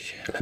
Yeah.